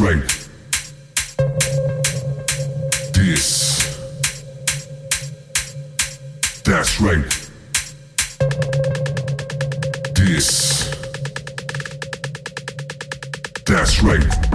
right. This. That's right. This. That's right.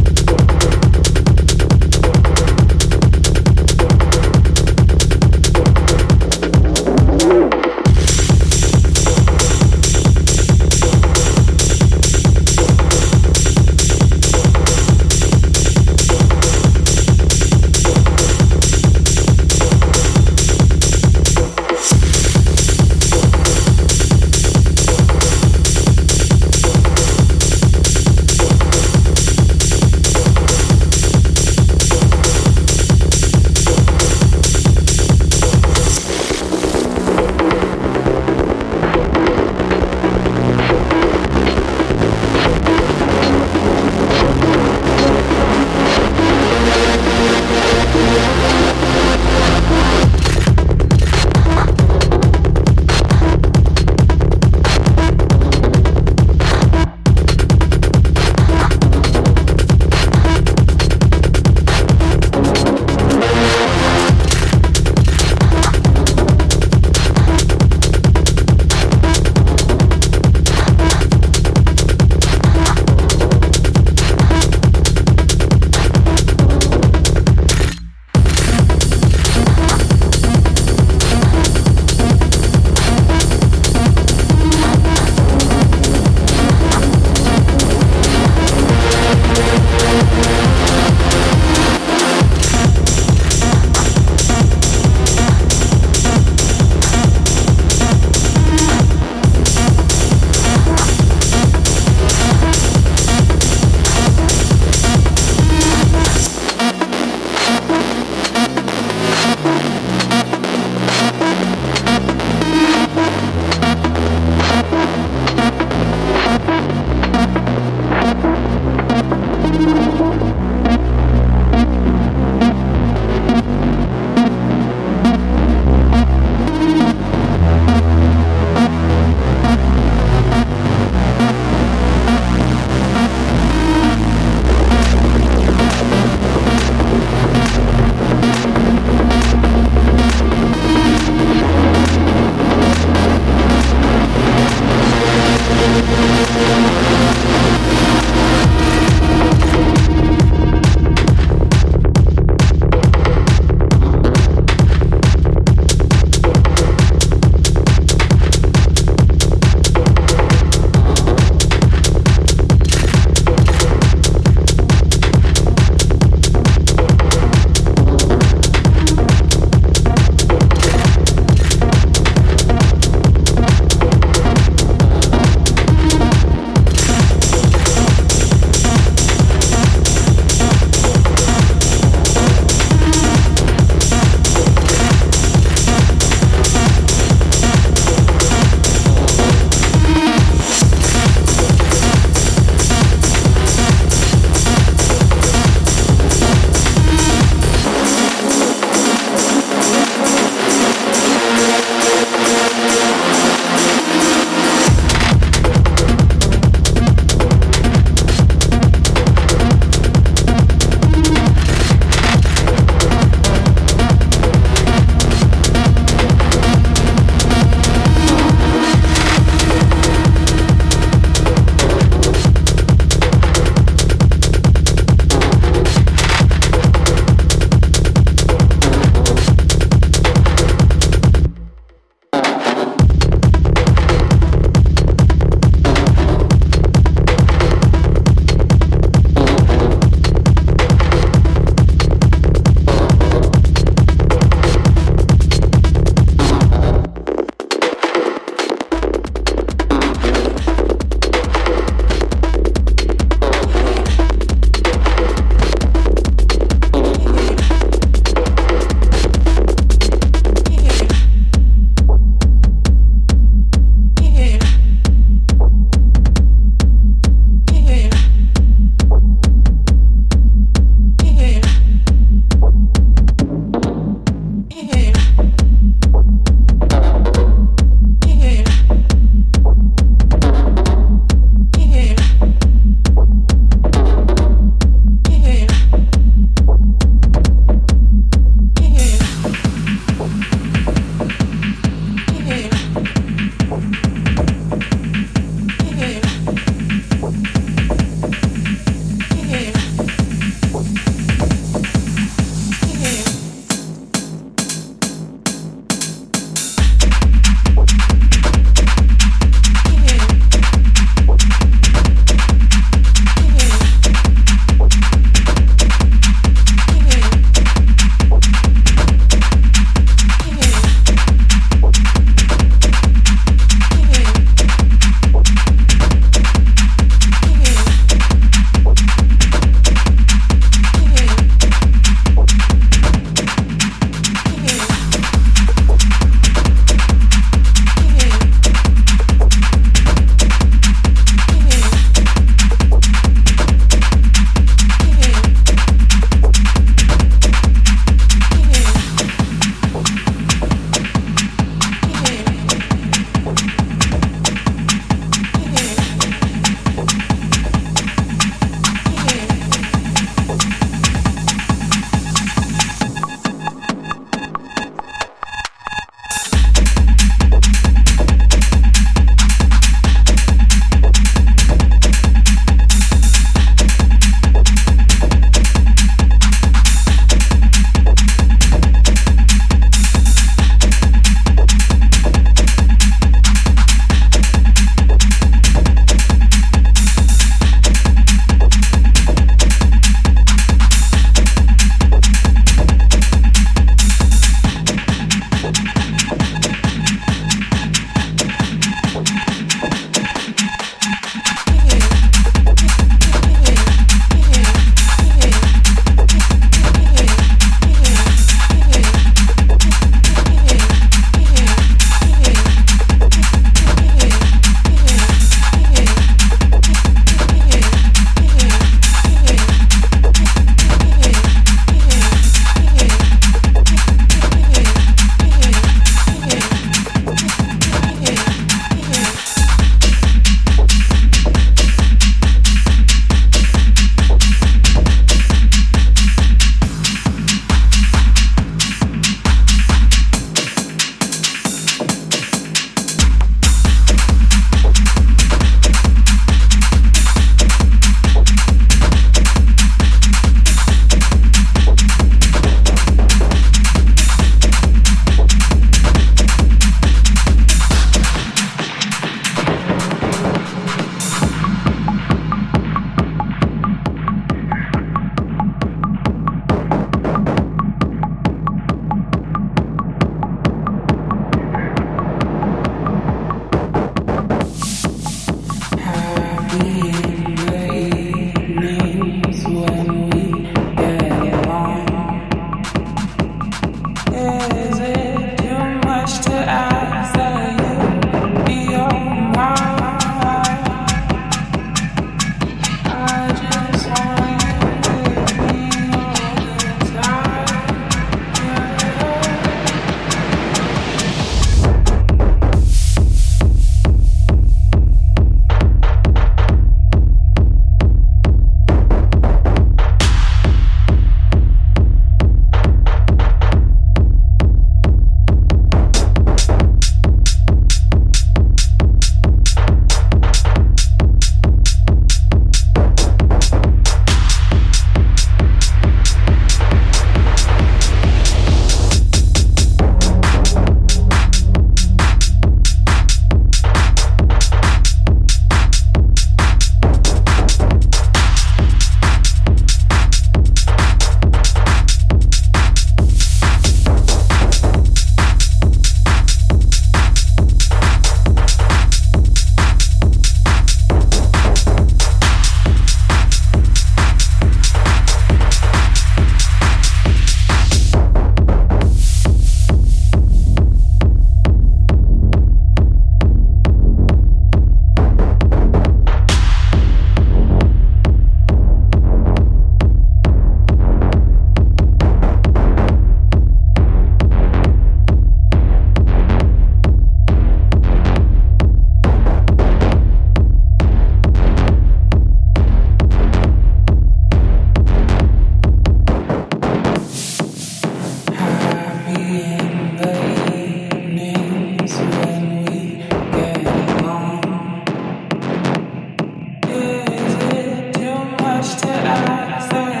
I, I, I,